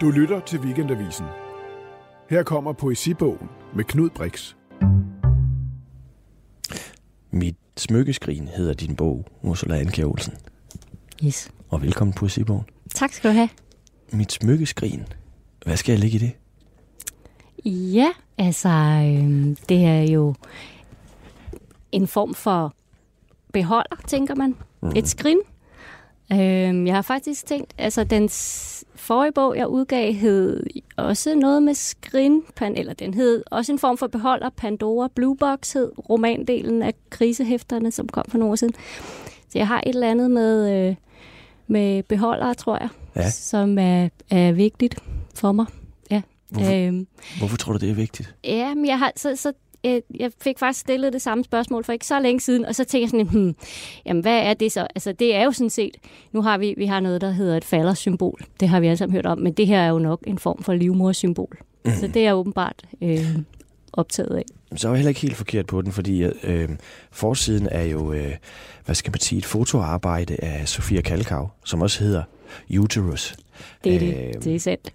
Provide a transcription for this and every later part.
Du lytter til Weekendavisen. Her kommer poesibogen med Knud Brix. Mit smykkeskrin hedder din bog, Ursula Anke Olsen. Yes. Og velkommen på poesibogen. Tak skal du have. Mit smykkeskrin. Hvad skal jeg lægge i det? Ja, altså, øh, det er jo en form for beholder, tænker man. Mm. Et skrin. Øh, jeg har faktisk tænkt, altså den forrige bog, jeg udgav, hed også noget med skrin, pan, eller den hed også en form for beholder, Pandora Blue Box hed romandelen af krisehæfterne, som kom for nogle år siden. Så jeg har et eller andet med, øh, med beholdere, tror jeg, Ja. som er, er vigtigt for mig. Ja. Hvorfor, Øhm, hvorfor tror du, det er vigtigt? Ja, men jeg, har, så, så, øh, jeg fik faktisk stillet det samme spørgsmål for ikke så længe siden, og så tænkte jeg sådan, hmm, jamen hvad er det så? Altså det er jo sådan set, nu har vi, vi har noget, der hedder et faldersymbol. Det har vi alle sammen hørt om, men det her er jo nok en form for livmorsymbol. Mm. Så det er åbenbart øh, optaget af. Så er jeg heller ikke helt forkert på den, fordi øh, forsiden er jo, øh, hvad skal man sige, et fotoarbejde af Sofia Kalkau, som også hedder Uterus. Det er Øh, det, det er sandt.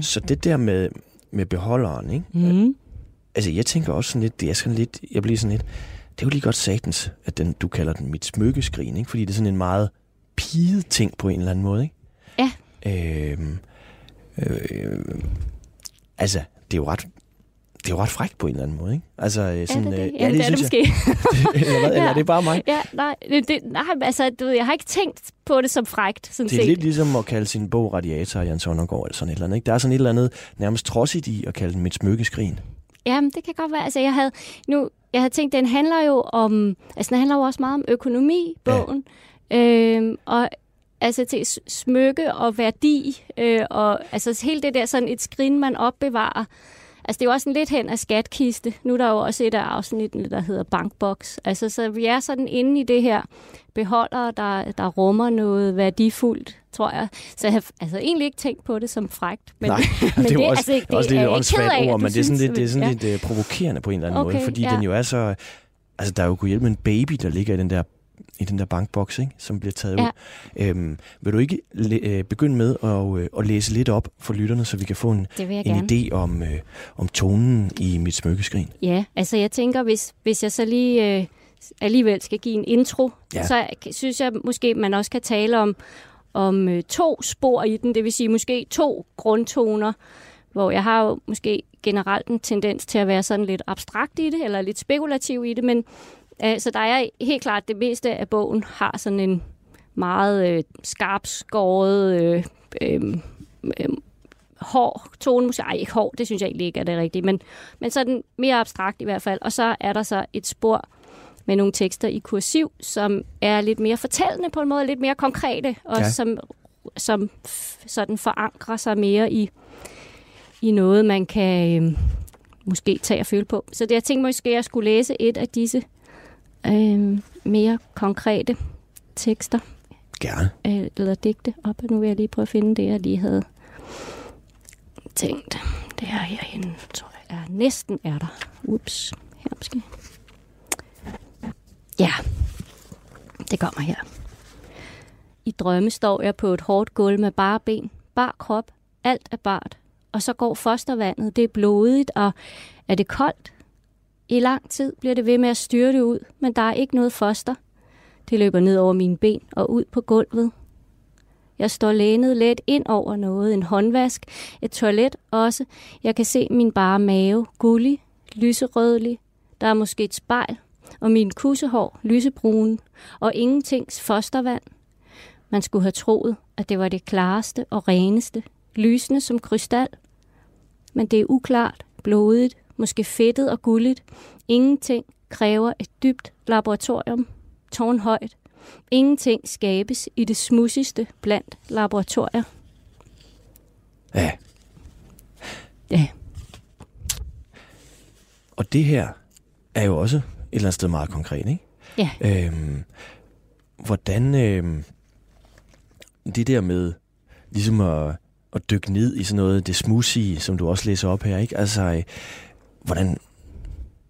Så det der med, med beholderen, ikke? Mm. Altså, jeg tænker også sådan lidt, det er sådan lidt, jeg bliver sådan lidt, det er jo lige godt satans, at den, du kalder den mit smykkeskrin, ikke? Fordi det er sådan en meget piget ting på en eller anden måde, ikke? Ja. Øhm, øh, altså, det er jo ret, det er jo ret frækt på en eller anden måde, ikke? Altså, øh, sådan, er det det? øh, Jamen, det er det måske. Eller, hvad, eller Ja. er det bare mig? ja, nej, det, det, nej, altså, du, jeg har ikke tænkt på det som frægt, sådan Det er set. lidt ligesom at kalde sin bog Radiator af Jan Sonnergaard, eller sådan et eller andet, ikke? Der er sådan et eller andet nærmest trodsigt i at kalde den mit smykkeskrin. Jamen, det kan godt være. Altså, jeg havde, nu, jeg havde tænkt, den handler jo om, altså, den handler jo også meget om økonomi, bogen. Ja. Øhm, og altså til smykke og værdi, øh, og altså hele det der sådan et skrin, man opbevarer. Altså det er jo også en lidt hen af skatkiste. Nu er der jo også et af afsnittene, der hedder bankboks. Altså så vi er sådan inde i det her beholder, der, der rummer noget værdifuldt, tror jeg. Så jeg har altså egentlig ikke tænkt på det som frægt. Men, Nej, men det er jo det, også, altså, det er også lidt er et jeg ikke åndssvagt ord, men det er sådan lidt, det er sådan ja. lidt uh, provokerende på en eller anden Okay, måde, fordi ja. den jo er så... Altså, der er jo kunne hjælpe med en baby, der ligger i den der i den der bankboks, ikke, som bliver taget Ja. ud. Øhm, vil du ikke læ- øh, begynde med at, øh, at læse lidt op for lytterne, så vi kan få en, en gerne. idé om, øh, om tonen i mit smykkeskrin? Ja, altså jeg tænker, hvis, hvis jeg så lige øh, alligevel skal give en intro, Ja. så synes jeg måske, man også kan tale om, om øh, to spor i den, det vil sige måske to grundtoner, hvor jeg har jo måske generelt en tendens til at være sådan lidt abstrakt i det, eller lidt spekulativ i det, men øh, så der er helt klart, det meste af bogen har sådan en meget øh, skarp skåret, øh, øh, øh, hård tone, måske, ej ikke hård, det synes jeg egentlig ikke er det rigtige, men, men sådan mere abstrakt i hvert fald. Og så er der så et spor med nogle tekster i kursiv, som er lidt mere fortællende på en måde, lidt mere konkrete, og Ja. som, som sådan forankrer sig mere i, i noget, man kan øh, måske tage og føle på. Så det, jeg tænkte måske, at jeg skulle læse et af disse øh, mere konkrete tekster, Gerne. øh, eller digte op. Nu vil jeg lige prøve at finde det, jeg lige havde tænkt. Det er herinde, tror jeg. Er, næsten er der. Ups. Her måske. Ja. Det kommer her. I drømme står jeg på et hårdt gulv med bare ben, bar krop, alt er bart. Og så går fostervandet, det er blodigt, og er det koldt? I lang tid bliver det ved med at styrte ud, men der er ikke noget foster. Det løber ned over mine ben og ud på gulvet. Jeg står lænet let ind over noget, en håndvask, et toilet også. Jeg kan se min bare mave, gullig, lyserødlig. Der er måske et spejl, og min kussehår lysebrune, og ingentings fostervand. Man skulle have troet, at det var det klareste og reneste, lysende som krystal. Men det er uklart, blodigt, måske fedtet og gulligt. Ingenting kræver et dybt laboratorium, tårnhøjt. Ingenting skabes i det smussigste blandt laboratorier. Ja. Ja. Og det her er jo også et eller andet sted meget konkret, ikke? Ja. Øhm, hvordan øhm, det der med ligesom at, at dykke ned i sådan noget, det smudsige, som du også læser op her, ikke? Altså, øh, hvordan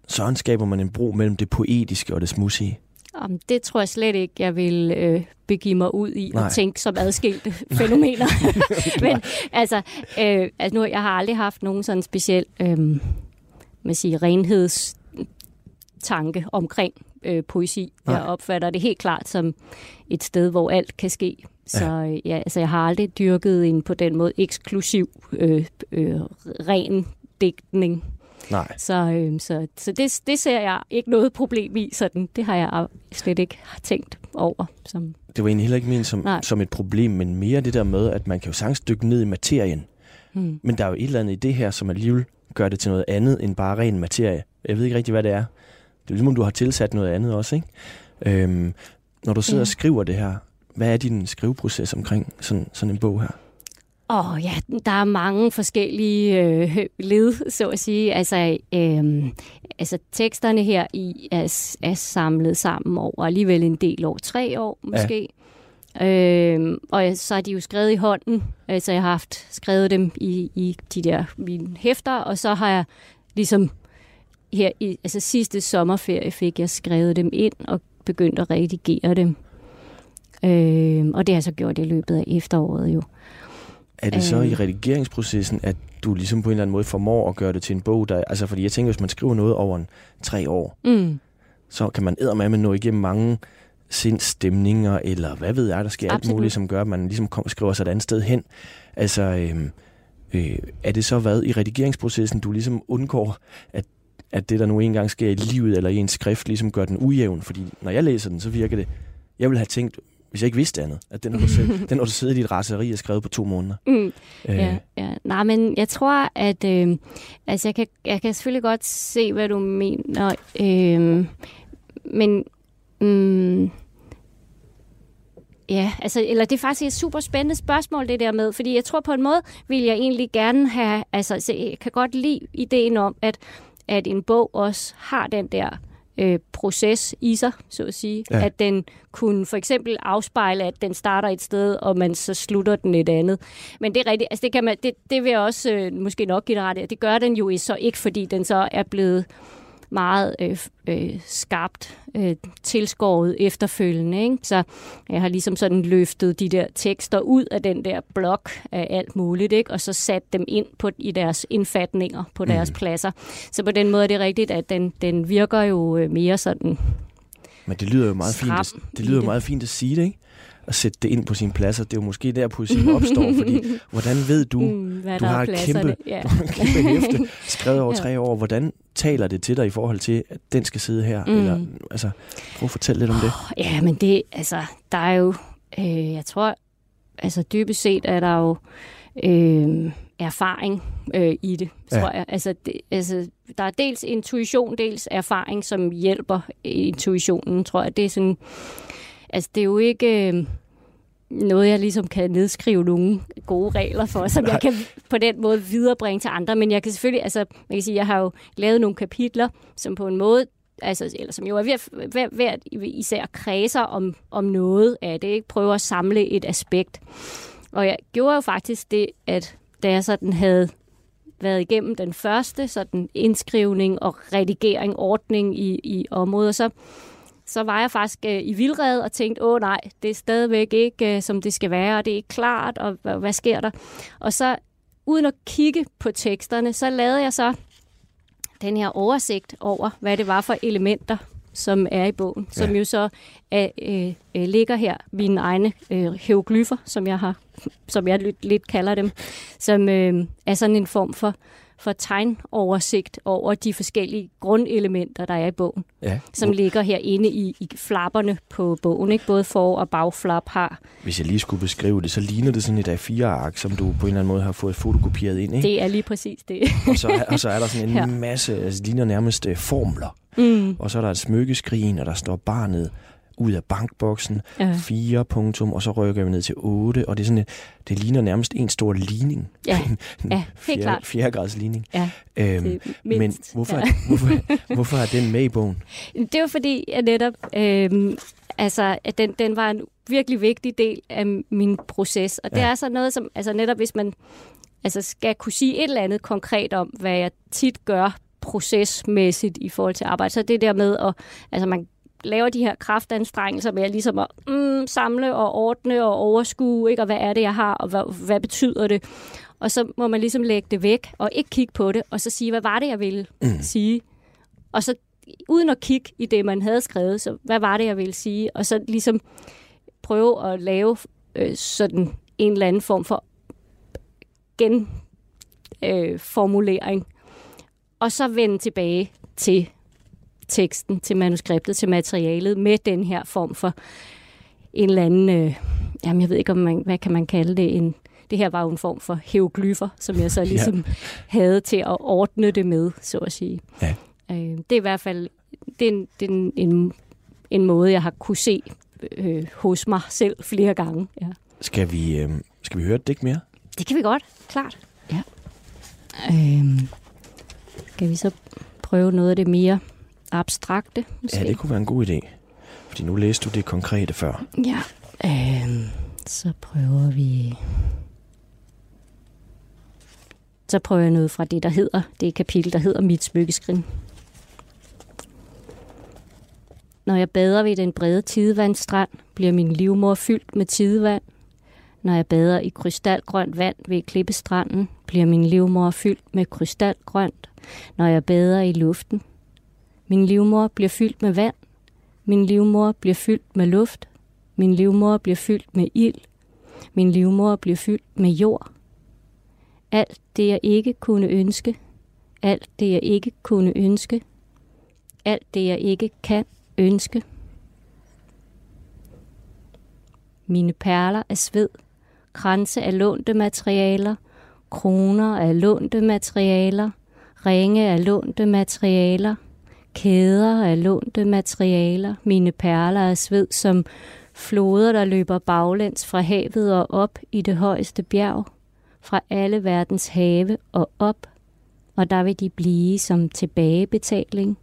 sådan skaber man en bro mellem det poetiske og det smudsige? Om det tror jeg slet ikke, jeg vil øh, begive mig ud i Nej. og tænke som adskilte fænomener. Men altså, øh, altså nu, jeg har aldrig haft nogen sådan speciel øh, man siger, renhedstanke omkring øh, poesi. Nej. Jeg opfatter det helt klart som et sted, hvor alt kan ske. Så øh, ja, altså, jeg har aldrig dyrket en på den måde eksklusiv, øh, øh, ren digtning. Nej. Så, øh, så, så det, det ser jeg ikke noget problem i. Sådan. Det har jeg slet ikke tænkt over. Som, Det var egentlig heller ikke ment som, Nej. som et problem, men mere det der med, at man kan jo sagtens dykke ned i materien. hmm. Men der er jo et eller andet i det her, som alligevel gør det til noget andet end bare ren materie. Jeg ved ikke rigtig, hvad det er. Det er ligesom, om du har tilsat noget andet også, ikke? Øhm, når du sidder Ja. og skriver det her, hvad er din skriveproces omkring sådan, sådan en bog her? Åh oh, ja, der er mange forskellige øh, led, så at sige. Altså, øh, altså teksterne her i er, er samlet sammen over alligevel en del år, tre år måske. Ja. Øh, og så er de jo skrevet i hånden. Altså jeg har haft skrevet dem i, i de der mine hæfter, og så har jeg ligesom her i altså sidste sommerferie fik jeg skrevet dem ind og begyndt at redigere dem. Øh, og det har jeg så gjort i løbet af efteråret jo. Er det så i redigeringsprocessen, at du ligesom på en eller anden måde formår at gøre det til en bog, der... Altså, fordi jeg tænker, hvis man skriver noget over en tre år, Mm. så kan man eddermame nå igennem mange sindsstemninger, eller hvad ved jeg, der sker alt Absolut. muligt, som gør, at man ligesom kom, skriver sig et andet sted hen. Altså, øhm, øh, er det så hvad i redigeringsprocessen, du ligesom undgår, at, at det, der nu engang sker i livet eller i en skrift, ligesom gør den ujævn? Fordi når jeg læser den, så virker det... Jeg ville have tænkt, hvis jeg ikke vidste andet, at den har du, selv, den har du siddet i dit raseri og skrevet på to måneder. Mm. Øh, Ja, ja. Nej, men jeg tror, at... Øh, altså, jeg kan, jeg kan selvfølgelig godt se, hvad du mener. Øh, men... Mm, ja, altså, eller det er faktisk et super spændende spørgsmål, det der med, fordi jeg tror på en måde, vil jeg egentlig gerne have, altså, jeg kan godt lide ideen om, at, at en bog også har den der øh, proces i sig, så at sige. Ja. At den kunne for eksempel afspejle, at den starter et sted, og man så slutter den et andet. Men det er rigtigt, altså det, kan man, det, det vil jeg også øh, måske nok give dig ret. Det gør den jo så ikke, fordi den så er blevet meget øh, øh, skarpt øh, tilskåret efterfølgende. Ikke? Så jeg har ligesom sådan løftet de der tekster ud af den der blok af alt muligt, ikke? og så sat dem ind på, i deres indfatninger på deres Mhm. mm. pladser. Så på den måde er det rigtigt, at den, den virker jo øh, mere sådan Men det lyder jo meget fint, at, det lyder det. meget fint at sige det, ikke? At sætte det ind på sine pladser. Det er jo måske der, poesien opstår, fordi hvordan ved du, mm, du der har et kæmpe- Ja. du har en kæmpe hæfte, skrevet over Ja. tre år, hvordan taler det til dig i forhold til, at den skal sidde her? Mm. Eller, altså, prøv at fortælle lidt om det. Ja, men det, altså, der er jo, øh, jeg tror, altså dybest set er der jo øh, erfaring øh, i det, Ja. tror jeg. Altså, det, altså, der er dels intuition, dels erfaring, som hjælper intuitionen, tror jeg. Det er sådan, altså det er jo ikke... Øh, noget, jeg ligesom kan nedskrive nogle gode regler for, som jeg kan på den måde viderebringe til andre. Men jeg kan selvfølgelig, altså, man kan sige, jeg har jo lavet nogle kapitler, som på en måde altså, eller som jo er ved, ved, ved især kredser om, om noget af det, ikke? prøver at samle et aspekt. Og jeg gjorde jo faktisk det, at da jeg sådan havde været igennem den første sådan indskrivning og redigering, ordning i, i området, så, så var jeg faktisk øh, i vildred og tænkte, åh nej, det er stadigvæk ikke, øh, som det skal være, og det er ikke klart, og hvad, hvad sker der? Og så, uden at kigge på teksterne, så lavede jeg så den her oversigt over, hvad det var for elementer, som er i bogen, ja. som jo så er, øh, øh, ligger her, mine egne øh, hieroglyffer, som jeg har, som jeg lidt, lidt kalder dem, som øh, er sådan en form for for tegnoversigt over de forskellige grundelementer, der er i bogen, Ja. som ligger herinde i, i flapperne på bogen. Ikke? Både for- og bagflap har. Hvis jeg lige skulle beskrive det, så ligner det sådan et A4-ark, som du på en eller anden måde har fået fotokopieret ind, ikke? Det er lige præcis det. Og, så, er- og så er der sådan en Ja. masse, altså ligner nærmest uh, formler. Mm. Og så er der et smykkeskrin, og der står barnet ud af bankboksen, Ja. 4 punktum, og så rykker vi ned til 8, og det er sådan et, det ligner nærmest en stor ligning. Ja, En ja, helt fjerde, klart. Fjerde grads ligning. Ja, Øhm, men hvorfor, Ja. hvorfor, hvorfor er den med i bogen? Det var fordi, at netop, øhm, altså, at den, den var en virkelig vigtig del af min proces. Og det Ja. er så noget, som altså netop hvis man altså, skal kunne sige et eller andet konkret om, hvad jeg tit gør procesmæssigt i forhold til arbejde, så er det der med, at altså, man laver de her kraftanstrengelser med at ligesom at mm, samle og ordne og overskue, ikke? og hvad er det, jeg har, og hvad, hvad betyder det? Og så må man ligesom lægge det væk, og ikke kigge på det, og så sige, hvad var det, jeg ville mm. sige? Og så uden at kigge i det, man havde skrevet, så hvad var det, jeg ville sige? Og så ligesom prøve at lave øh, sådan en eller anden form for genformulering. Øh, og så vende tilbage til teksten, til manuskriptet, til materialet med den her form for en eller anden, øh, jamen jeg ved ikke, om man, hvad kan man kalde det, en, det her var jo en form for hieroglyffer, som jeg så ligesom ja. havde til at ordne det med, så at sige. Ja. Øh, det er i hvert fald det er en, det er en, en, en måde, jeg har kunne se øh, hos mig selv flere gange. Ja. Skal, vi, øh, skal vi høre et digt mere? Det kan vi godt, klart. Ja. Øh, skal vi så prøve noget af det mere abstrakte? Måske? Ja, det kunne være en god idé. Fordi nu læste du det konkrete før. Ja. Øh, så prøver vi... Så prøver jeg noget fra det, der hedder, det kapitel, der hedder Mit smykkeskrin. Når jeg bader ved den brede tidevandstrand, bliver min livmor fyldt med tidevand. Når jeg bader i krystalgrønt vand ved klippestranden, bliver min livmor fyldt med krystalgrønt. Når jeg bader i luften, min livmor bliver fyldt med vand. Min livmor bliver fyldt med luft. Min livmor bliver fyldt med ild. Min livmor bliver fyldt med jord. Alt det, jeg ikke kunne ønske. Alt det, jeg ikke kunne ønske. Alt det, jeg ikke kan ønske. Mine perler af sved, kranse af lånte materialer, kroner af lånte materialer, ringe af lånte materialer, kæder af lånte materialer, mine perler af sved som floder, der løber baglæns fra havet og op i det højeste bjerg, fra alle verdens have og op, og der vil de blive som tilbagebetaling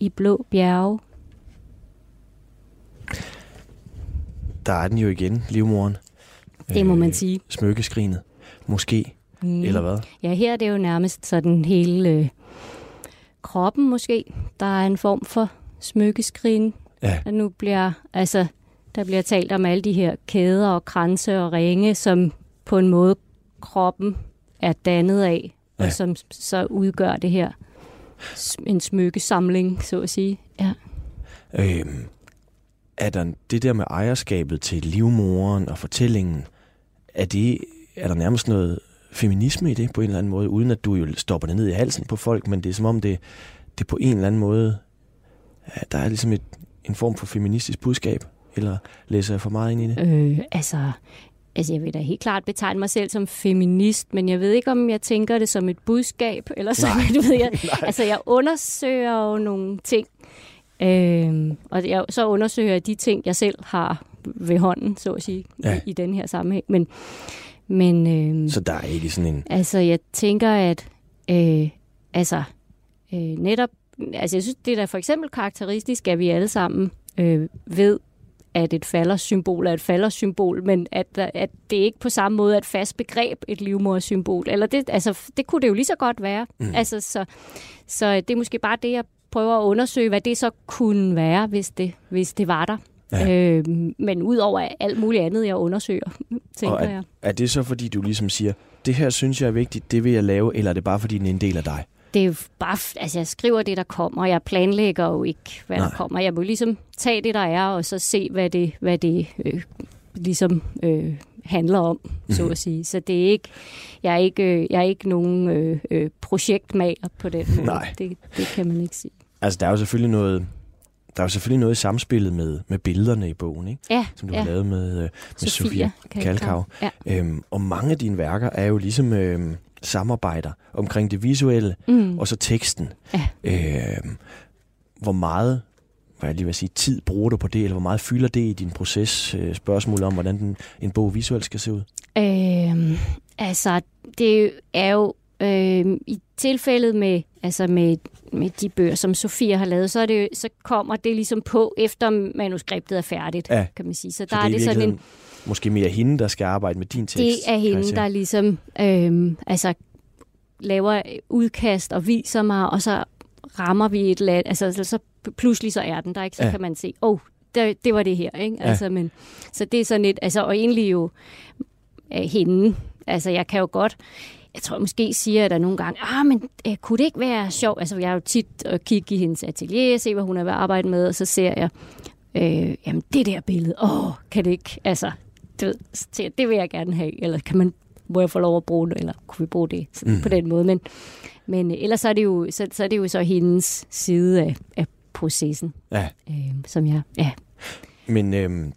i blå bjerge der er den jo igen, livmoren. Det må man øh, sige. Smykkeskrinet, måske, mm. eller hvad? Ja, her er det jo nærmest sådan hele øh, kroppen måske. Der er en form for smykkeskrin. Ja. Og nu bliver, altså, der bliver talt om alle de her kæder og kranse og ringe, som på en måde kroppen er dannet af, ja. og som så udgør det her en smykkesamling, så at sige. Ja. Øhm, er der det der med ejerskabet til livmoren og fortællingen, er, det, er der nærmest noget feminisme i det på en eller anden måde, uden at du jo stopper det ned i halsen på folk, men det er som om det, det på en eller anden måde, der er ligesom et, en form for feministisk budskab, eller læser jeg for meget ind i det? Øh, altså, altså, jeg vil da helt klart betegne mig selv som feminist, men jeg ved ikke, om jeg tænker det som et budskab, eller sådan, Nej. du ved, jeg, altså, jeg undersøger jo nogle ting, Øh, og jeg, så undersøger jeg de ting, jeg selv har ved hånden, så at sige, ja. i, i den her sammenhæng. Men, men, øh, så der er ikke sådan en... Altså, jeg tænker, at øh, altså, øh, netop... Altså, jeg synes, det er da for eksempel karakteristisk, at vi alle sammen øh, ved, at et faldersymbol er et faldersymbol, men at, at det ikke på samme måde er et fast begreb, et livmodersymbol. Eller det, altså, det kunne det jo lige så godt være. Mm. Altså, så, så det er måske bare det, jeg prøver at undersøge, hvad det så kunne være, hvis det, hvis det var der. Ja. Øh, men udover alt muligt andet, jeg undersøger, tænker og er, jeg. Er det så, fordi du ligesom siger, det her synes jeg er vigtigt, det vil jeg lave, eller er det bare, fordi den er en del af dig? Det er jo bare, altså jeg skriver det, der kommer. Jeg planlægger jo ikke, hvad Nej. der kommer. Jeg må ligesom tage det, der er, og så se, hvad det, hvad det øh, ligesom øh, handler om, mm. så mhm. at sige. Så det er ikke, jeg er ikke, øh, jeg er ikke nogen øh, øh, projektmager på den måde. Nej. Det, det kan man ikke sige. Altså, der er jo selvfølgelig noget, der er jo selvfølgelig noget i samspillet med, med billederne i bogen, ikke? Ja, som du ja. har lavet med, øh, med Sofia, Sofia Kalkav. Ja. Øhm, og mange af dine værker er jo ligesom øhm, samarbejder omkring det visuelle, mm. og så teksten. Ja. Øhm, hvor meget hvad jeg lige vil sige, tid bruger du på det, eller hvor meget fylder det i din proces? Øh, spørgsmål om, hvordan den, en bog visuelt skal se ud? Øhm, altså, det er jo øh, i tilfældet med, altså med, med de bøger, som Sofia har lavet, så, er det, så kommer det ligesom på, efter manuskriptet er færdigt, ja. kan man sige. Så, så der det er, er det sådan en... Måske mere hende, der skal arbejde med din tekst? Det er hende, der ligesom øh, altså, laver udkast og viser mig, og så rammer vi et land, altså så pludselig så er den der, ikke? Så ja. kan man se, åh, oh, det, det var det her, ikke? Ja. Altså, men, så det er sådan lidt, altså, og egentlig jo øh, hende, altså jeg kan jo godt, jeg tror måske siger jeg der nogle gange, ah, men øh, kunne det ikke være sjovt? Altså jeg er jo tit at kigge i hendes atelier, se hvad hun er ved at arbejde med, og så ser jeg, øh, jamen det der billede, åh, kan det ikke, altså, du ved, så jeg, det vil jeg gerne have, eller kan man, må jeg få lov at bruge det, eller kunne vi bruge det? Sådan, mm. på den måde, men, men øh, ellers så er det jo så, så, er det jo så hendes side af, af processen, Ja, øh, som jeg, ja, men øhm,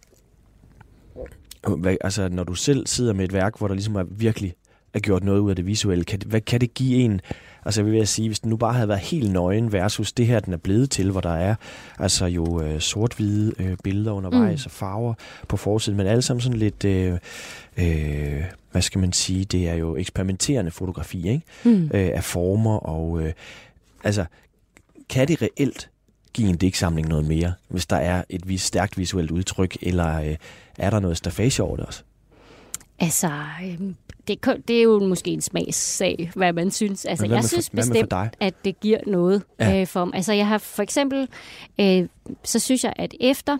hvad, altså, når du selv sidder med et værk, hvor der ligesom er virkelig er gjort noget ud af det visuelle, kan det, hvad kan det give en? Altså jeg vil sige, hvis den nu bare havde været helt nøgen versus det her, den er blevet til, hvor der er altså jo øh, sort-hvide øh, billeder undervejs mm. og farver på forsiden, men alle sammen sådan lidt, øh, øh, hvad skal man sige, det er jo eksperimenterende fotografi, ikke? mm. øh, af former, og øh, altså, kan det reelt give en digtsamling noget mere, hvis der er et vis, stærkt visuelt udtryk, eller øh, er der noget stafage over det også? Altså, øhm, det, det er jo måske en smagssag, hvad man synes. Altså, jeg for- synes bestemt, at det giver noget Ja. øh, for mig. Altså, jeg har for eksempel, øh, så synes jeg, at efter,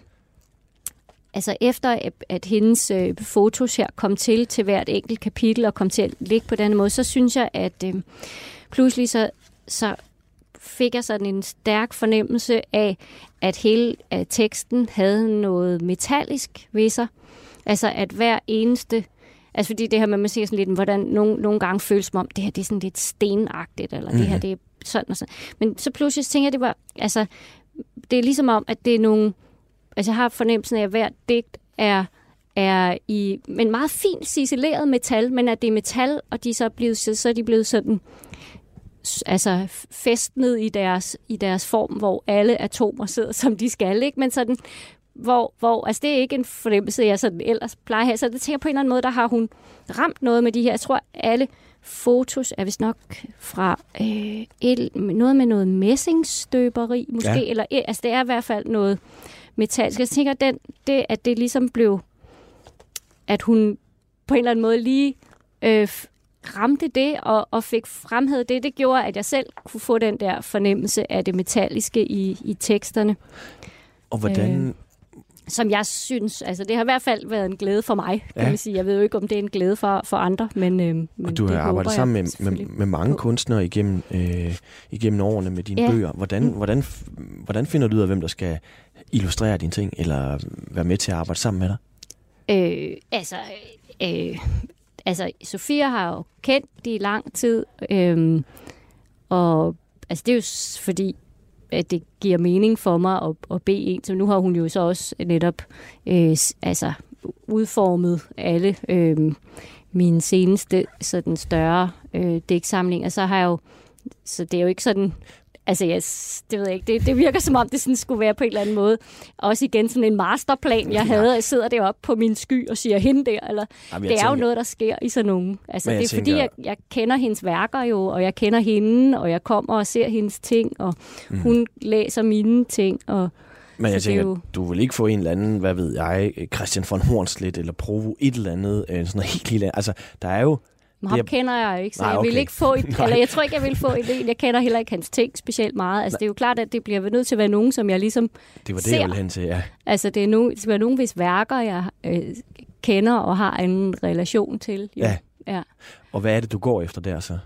altså efter at, hendes øh, fotos her kom til til hvert enkelt kapitel og kom til at ligge på den måde, så synes jeg, at øh, pludselig så, så fik jeg sådan en stærk fornemmelse af, at hele at teksten havde noget metallisk ved sig. Altså at hver eneste Altså fordi det her med, at man ser sådan lidt, hvordan nogle, nogle gange føles som om, det her det er sådan lidt stenagtigt, eller mm-hmm. det her det er sådan og sådan. Men så pludselig tænker jeg, det var, altså, det er ligesom om, at det er nogle, altså jeg har fornemmelsen af, at hver digt er, er i, men meget fint ciseleret metal, men at det er metal, og de så er blevet, så er de blevet sådan, altså festnet i deres, i deres form, hvor alle atomer sidder, som de skal, ikke? Men sådan, hvor, hvor, altså det er ikke en fornemmelse, jeg sådan ellers plejer at have, så det tænker på en eller anden måde, der har hun ramt noget med de her, jeg tror alle fotos er vist nok fra øh, et, noget med noget messingstøberi, måske, Ja. eller altså det er i hvert fald noget metalsk. Jeg tænker, den, det, at det ligesom blev, at hun på en eller anden måde lige øh, ramte det og, og fik fremhævet det, det gjorde, at jeg selv kunne få den der fornemmelse af det metalliske i, i teksterne, Og hvordan... Øh, som jeg synes, altså det har i hvert fald været en glæde for mig, kan Ja. man sige. Jeg ved jo ikke, om det er en glæde for, for andre, men, øh, men og du har arbejdet sammen med, med, med mange kunstnere igennem, øh, igennem årene med dine Ja. bøger. Hvordan, Mm. hvordan, hvordan finder du ud af, hvem der skal illustrere dine ting, eller være med til at arbejde sammen med dig? Øh, altså, øh, altså, Sofia har jo kendt det i lang tid, øh, og altså, det er jo fordi, at det giver mening for mig at, at bede en, så nu har hun jo så også netop øh, altså, udformet alle øh, mine seneste sådan større øh, dæksamlinger, så har jeg jo, så det er jo ikke sådan, altså yes, det ved jeg ikke, det, det virker som om, det sådan skulle være på en eller anden måde, også igen sådan en masterplan, jeg havde, jeg sidder deroppe på min sky og siger hende der, eller Jamen, det er jo noget, der sker i sådan nogen. Altså, Men det er tænker- fordi, jeg, jeg kender hendes værker jo, og jeg kender hende, og jeg kommer og ser hendes ting, og mm. hun læser mine ting, og Men jeg er tænker, jo- du vil ikke få en eller anden, hvad ved jeg, Christian von Hornslet eller Provo, et eller andet, øh, sådan noget helt andet. Altså, der er jo... men ham er- kender jeg ikke, så Nej, jeg vil okay. ikke få et, Nej. eller jeg tror ikke, jeg vil få en del. Jeg kender heller ikke hans ting specielt meget. Altså, det er jo klart, at det bliver nødt til at være nogen, som jeg ligesom Det var det, Ser. jeg ville hen til, ja. Altså, det er nogen, det skal være nogen, hvis værker jeg øh, kender og har en relation til. Jo. Ja. ja. Og hvad er det, du går efter der så?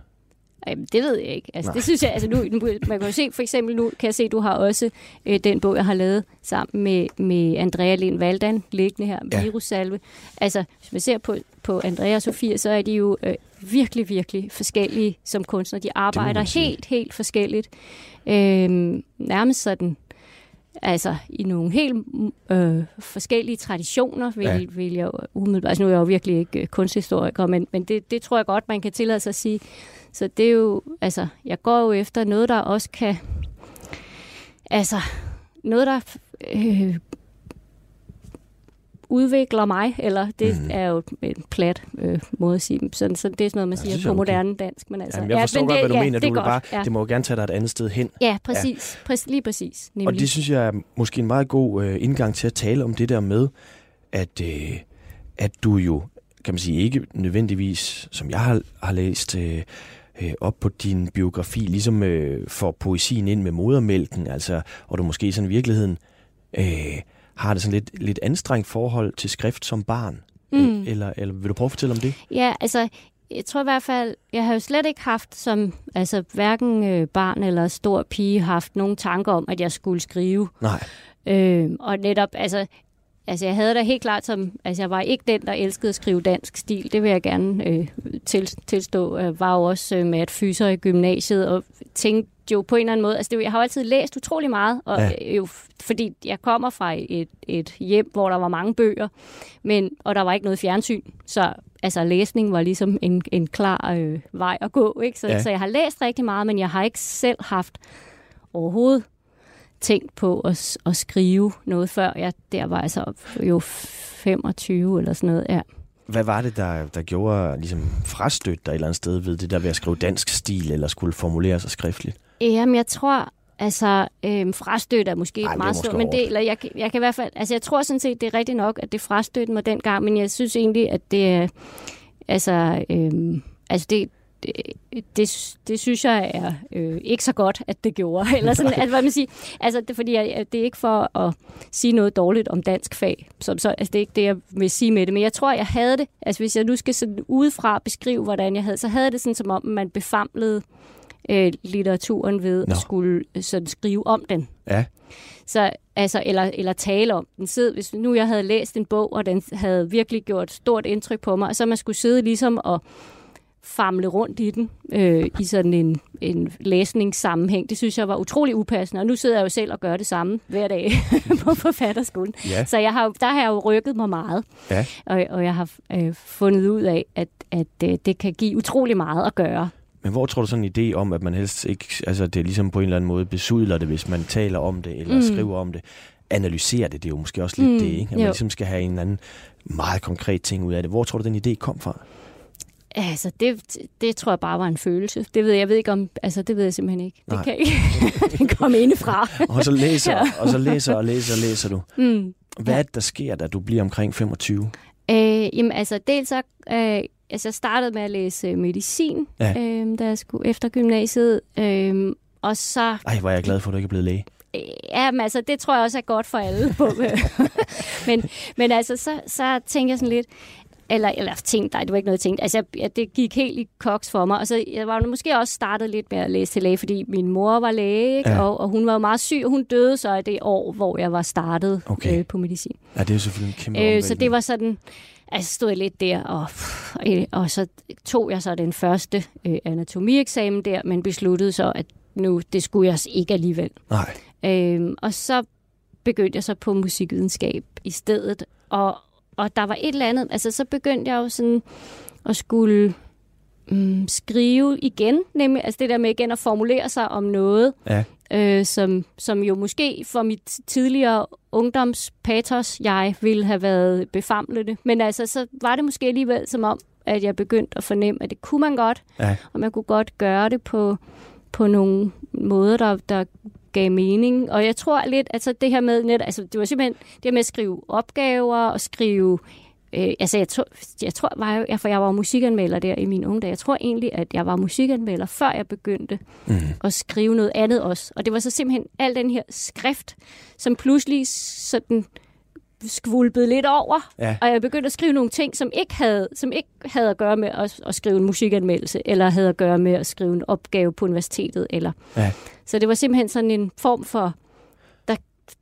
Jamen, det ved jeg ikke. Altså, Nej. det synes jeg, altså nu, nu, man kan jo se, for eksempel nu kan jeg se, du har også øh, den bog, jeg har lavet sammen med, med Andrea Lind Valdan, liggende her, Ja. Virussalve. Altså, hvis man ser på, på Andrea og Sofia, så er de jo øh, virkelig, virkelig forskellige som kunstnere. De arbejder helt, helt forskelligt. Øh, nærmest sådan, altså i nogle helt øh, forskellige traditioner, vil, Ja. vil jeg umiddelbart, altså nu er jeg jo virkelig ikke øh, kunsthistoriker, men, men det, det tror jeg godt, man kan tillade sig at sige. Så det er jo, altså, jeg går jo efter noget, der også kan, altså, noget, der øh, udvikler mig, eller det mm. er jo en plat øh, måde at sige, sådan, så det er sådan noget, man Ja, siger på okay. moderne dansk. Men altså, Jamen, jeg forstår men godt, det, hvad du ja, mener. Det Du vil bare, godt, ja. det må jo gerne tage dig et andet sted hen. Ja, præcis. Ja. Præcis, lige præcis. Nemlig. Og det synes jeg er måske en meget god øh, indgang til at tale om det der med, at, øh, at du jo, kan man sige, ikke nødvendigvis, som jeg har, har læst, øh, øh, op på din biografi, ligesom øh, får poesien ind med modermælken, altså, og du måske sådan i virkeligheden øh, har det sådan lidt, lidt anstrengt forhold til skrift som barn. Mm. Eller, eller vil du prøve at fortælle om det? Ja, altså, jeg tror i hvert fald, jeg har jo slet ikke haft som, altså hverken øh, barn eller stor pige, haft nogen tanker om, at jeg skulle skrive. Nej. Øh, og netop, altså, altså jeg havde da helt klart som, altså jeg var ikke den, der elskede at skrive dansk stil, det vil jeg gerne øh, til, tilstå. Jeg var jo også øh, med at fyser i gymnasiet og tænkte jo på en eller anden måde, altså det, jeg har jo altid læst utrolig meget, og ja. jo, fordi jeg kommer fra et, et hjem, hvor der var mange bøger, men, og der var ikke noget fjernsyn, så altså læsning var ligesom en, en klar øh, vej at gå, ikke? Så, ja. så jeg har læst rigtig meget, men jeg har ikke selv haft overhovedet tænkt på at, at skrive noget før. Jeg der var altså jo 25 eller sådan noget, ja. Hvad var det, der, der gjorde ligesom frastødt dig et eller andet sted ved det der ved at skrive dansk stil, eller skulle formulere sig skriftligt? Jamen, jeg tror, altså, øhm, frastødt er måske Ej, meget stort, men det, eller jeg, jeg kan i hvert fald, altså jeg tror sådan set, det er rigtigt nok, at det frastødte mig dengang, men jeg synes egentlig, at det er, altså, øhm, altså det, det, det, det synes jeg er øh, ikke så godt, at det gjorde. Eller sådan, altså, hvad man siger, altså, det, fordi jeg, det er ikke for at sige noget dårligt om dansk fag. Som, så, altså, det er ikke det, jeg vil sige med det. Men jeg tror, jeg havde det. Altså, hvis jeg nu skal sådan udefra beskrive, hvordan jeg havde, så havde det sådan, som om man befamlede øh, litteraturen ved Nå. at skulle øh, sådan skrive om den. Ja. Så, altså, eller, eller tale om den. Sid, hvis nu jeg havde læst en bog, og den havde virkelig gjort stort indtryk på mig, og så man skulle sidde ligesom og famle rundt i den øh, i sådan en, en læsningssammenhæng. Det synes jeg var utrolig upassende, og nu sidder jeg jo selv og gør det samme hver dag på forfatterskolen. Ja. Så jeg har, der har jeg jo rykket mig meget, ja. og, og jeg har øh, fundet ud af, at, at øh, det kan give utrolig meget at gøre. Men hvor tror du sådan en idé om, at man helst ikke, altså det er ligesom på en eller anden måde besudler det, hvis man taler om det, eller mm. skriver om det, analyserer det, det er jo måske også lidt mm, det, ikke? At man jo. ligesom skal have en eller anden meget konkret ting ud af det. Hvor tror du, den idé kom fra? Altså, det, det tror jeg bare var en følelse. Det ved jeg, jeg ved ikke om, altså det ved jeg simpelthen ikke. Nej. Det kan ikke komme indefra. og så læser, ja. og så læser og læser og læser du. Mm. Hvad er det, der sker, da du bliver omkring 25? Øh, jamen altså, dels så, øh, altså jeg startede med at læse medicin, ja. øh, da jeg skulle efter gymnasiet, øh, og så... Ej, hvor er jeg glad for, at du ikke er blevet læge. Ja, men altså, det tror jeg også er godt for alle. men, men altså, så, så tænker jeg sådan lidt, eller, eller tænkt, nej, det var ikke noget, jeg tænkte. Altså, jeg, det gik helt i koks for mig. Og så jeg var måske også startet lidt med at læse til læge, fordi min mor var læge, ikke? Ja. Og, og hun var meget syg, og hun døde så i det år, hvor jeg var startet okay. øh, på medicin. Ja, det er selvfølgelig en kæmpe øh, Så det var sådan, altså stod jeg lidt der, og, og, og så tog jeg så den første øh, anatomieksamen der, men besluttede så, at nu, det skulle jeg ikke alligevel. Nej. Øh, og så begyndte jeg så på musikvidenskab i stedet, og, og der var et eller andet, altså så begyndte jeg jo sådan at skulle mm, skrive igen, nemlig altså det der med igen at formulere sig om noget, ja. øh, som, som jo måske for mit tidligere ungdomspatos, jeg ville have været befamlende. Men altså, så var det måske alligevel som om, at jeg begyndte at fornemme, at det kunne man godt, ja. og man kunne godt gøre det på, på nogle måder, der, der gav mening. Og jeg tror lidt, altså det her med, net, altså det var simpelthen det med at skrive opgaver og skrive Øh, altså, jeg tror, jeg tror var jo, for jeg var musikanmelder der i min unge dag. Jeg tror egentlig, at jeg var musikanmelder, før jeg begyndte mm. at skrive noget andet også. Og det var så simpelthen al den her skrift, som pludselig sådan skvulpede lidt over, ja. og jeg begyndte at skrive nogle ting, som ikke havde, som ikke havde at gøre med at, at skrive en musikanmeldelse, eller havde at gøre med at skrive en opgave på universitetet. Eller. Ja. Så det var simpelthen sådan en form for,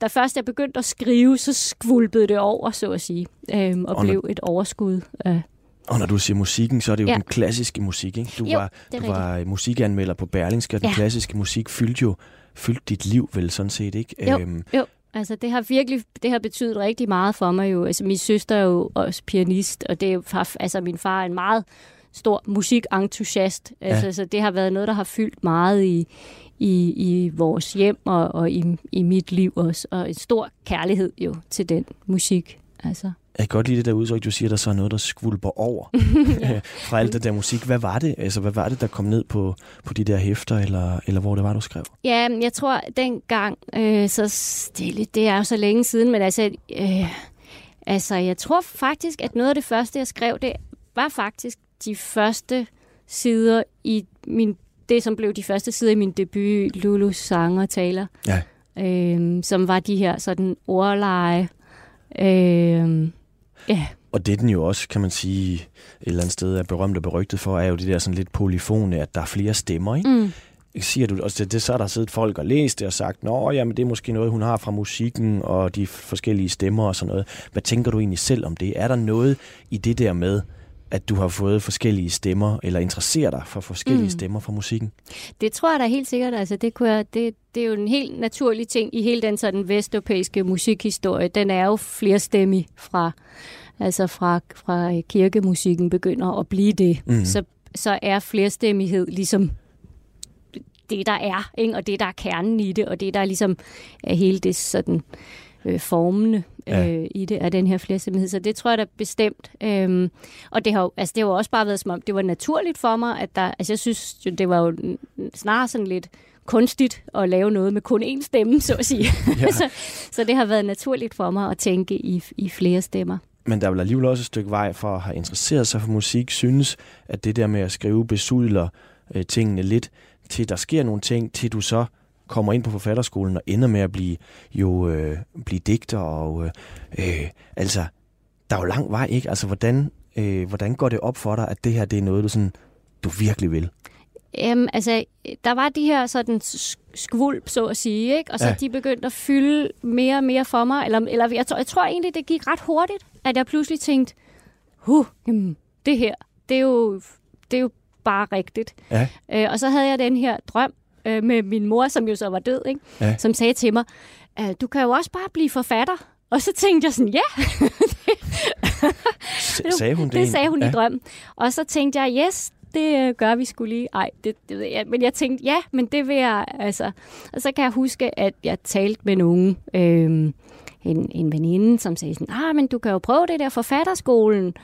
da, først jeg begyndte at skrive, så skvulpede det over, så at sige, øhm, og, og blev når, et overskud af og når du siger musikken, så er det jo ja. den klassiske musik, ikke? Du jo, var, du var musikanmelder på Berlingske, og den ja. klassiske musik fyldte jo fyldte dit liv vel sådan set, ikke? Jo, øhm, jo. Altså, det har virkelig det har betydet rigtig meget for mig jo. Altså, min søster er jo også pianist, og det er altså, min far er en meget stor musikentusiast. Ja. Altså, så det har været noget, der har fyldt meget i, i, i vores hjem og, og i, i mit liv også. Og en stor kærlighed jo til den musik. Altså. Jeg kan godt lide det der udtryk, du siger, der så er noget, der skvulper over ja. fra alt det der musik. Hvad var det? Altså, hvad var det, der kom ned på, på de der hæfter, eller, eller hvor det var, du skrev? Ja, jeg tror, dengang, øh, så stille, det er jo så længe siden, men altså, øh, altså, jeg tror faktisk, at noget af det første, jeg skrev, det var faktisk de første sider i min det, som blev de første sider i min debut, Lulus sang og taler. Ja. Øh, som var de her sådan ordleje. Øh, ja. Og det den jo også, kan man sige, et eller andet sted er berømt og berygtet for, er jo det der sådan lidt polyfone, at der er flere stemmer, ikke? Mm. Siger du, og det, det, så er der siddet folk og læst det og sagt, nå, jamen det er måske noget, hun har fra musikken og de forskellige stemmer og sådan noget. Hvad tænker du egentlig selv om det? Er der noget i det der med, at du har fået forskellige stemmer, eller interesserer dig for forskellige mm. stemmer fra musikken? Det tror jeg da helt sikkert. Altså, det, kunne jeg, det, det er jo en helt naturlig ting i hele den sådan vesteuropæiske musikhistorie. Den er jo flerstemmig fra, altså fra, fra kirkemusikken begynder at blive det. Mm. Så, så er flerstemmighed ligesom det, der er, ikke? og det, der er kernen i det, og det, der er ligesom er hele det sådan øh, formende ja. øh, i det, af den her flerstemmighed. Så det tror jeg da bestemt. Øhm, og det har, jo, altså, det har jo også bare været som om, det var naturligt for mig, at der, altså jeg synes, det var jo snarere sådan lidt kunstigt at lave noget med kun én stemme, så at sige. Ja. så, så det har været naturligt for mig at tænke i, i flere stemmer. Men der er vel alligevel også et stykke vej for at have interesseret sig for musik, synes, at det der med at skrive besudler øh, tingene lidt, til der sker nogle ting, til du så kommer ind på forfatterskolen og ender med at blive jo øh, blive digter og øh, øh, altså der er jo lang vej, ikke? Altså hvordan øh, hvordan går det op for dig at det her det er noget du sådan du virkelig vil? Øhm, altså, der var de her sådan skvulp, så at sige, ikke? og så ja. de begyndte at fylde mere og mere for mig. Eller, eller jeg, tror, jeg tror egentlig, det gik ret hurtigt, at jeg pludselig tænkte, huh, jamen, det her, det er jo, det er jo bare rigtigt. Ja. Øh, og så havde jeg den her drøm øh, med min mor, som jo så var død, ikke? Ja. som sagde til mig, øh, du kan jo også bare blive forfatter. Og så tænkte jeg sådan, ja. sagde hun det? Det sagde hun ja. i drømmen. Og så tænkte jeg, yes, det øh, gør vi skulle lige. Ej, det, det ved jeg. Men jeg tænkte, ja, men det vil jeg, altså. Og så kan jeg huske, at jeg talte med nogen, øh, en, en veninde, som sagde sådan, ah, men du kan jo prøve det der forfatterskolen.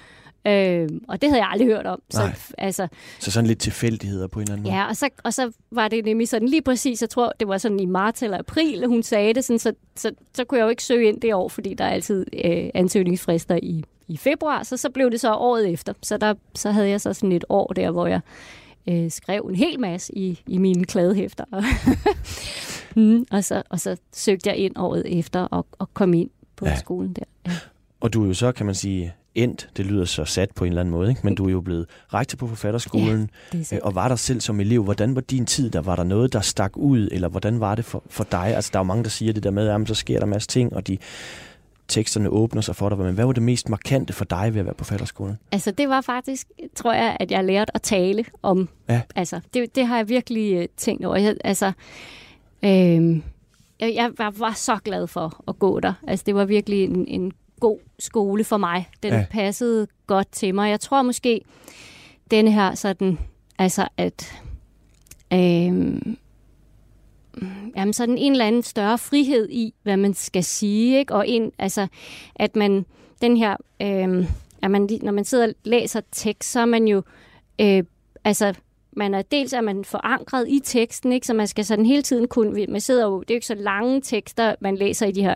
Øh, og det havde jeg aldrig hørt om. Så, altså, så sådan lidt tilfældigheder på en eller anden måde? Ja, og så, og så var det nemlig sådan lige præcis, jeg tror, det var sådan i marts eller april, hun sagde det, sådan, så, så, så kunne jeg jo ikke søge ind det år, fordi der er altid øh, ansøgningsfrister i, i februar, så så blev det så året efter. Så, der, så havde jeg så sådan et år der, hvor jeg øh, skrev en hel masse i, i mine kladehæfter. mm, og, så, og så søgte jeg ind året efter og, og kom ind på ja. skolen der. Ja. Og du er jo så, kan man sige, endt, det lyder så sat på en eller anden måde, ikke? men du er jo blevet rektor på forfatterskolen, ja, og var der selv som elev. Hvordan var din tid der? Var der noget, der stak ud, eller hvordan var det for, for dig? Altså, der er jo mange, der siger det der med, at så sker der masser ting, og de teksterne åbner sig for dig. Men hvad var det mest markante for dig ved at være på forfatterskolen? Altså, det var faktisk, tror jeg, at jeg lærte at tale om. Ja. Altså, det, det har jeg virkelig uh, tænkt over. Jeg, altså, øh, jeg, jeg var, var så glad for at gå der. Altså, det var virkelig en, en god skole for mig. Den ja. passede godt til mig. Jeg tror måske, denne her sådan, altså at, øhm, jamen sådan en eller anden større frihed i, hvad man skal sige, ikke? og en, altså, at man, den her, øhm, at man, når man sidder og læser tekst, så er man jo, øh, altså, man er dels er man forankret i teksten, ikke? så man skal sådan hele tiden kunne, man sidder jo, det er jo ikke så lange tekster, man læser i de her